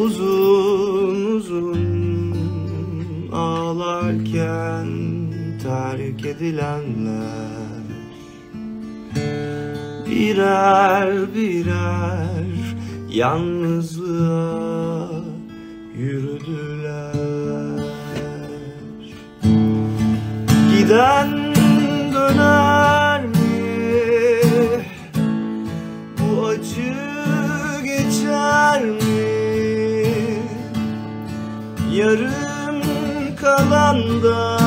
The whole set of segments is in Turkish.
Uzun uzun ağlarken terk edilenler Birer birer yalnızlığa yürüdüler Giden döner mi? Bu acı geçer mi? Yarım kalan da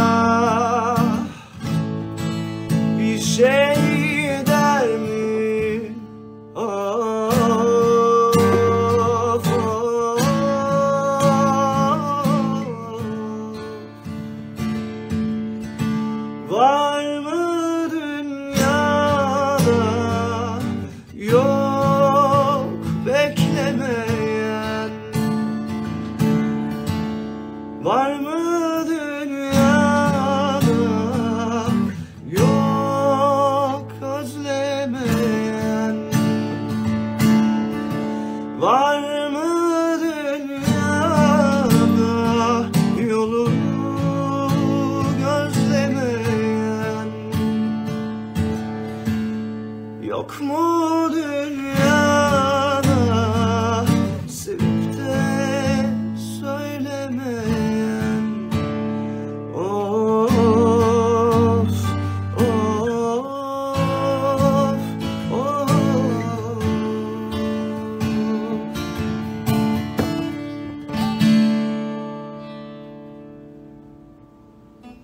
bir şey der mi? Of, of. Var Var mı dünyada yolunu gözlemeyen? Yok mu dünyada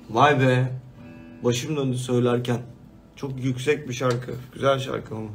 Vay be. Başım döndü söylerken. Çok yüksek bir şarkı. Güzel şarkı ama.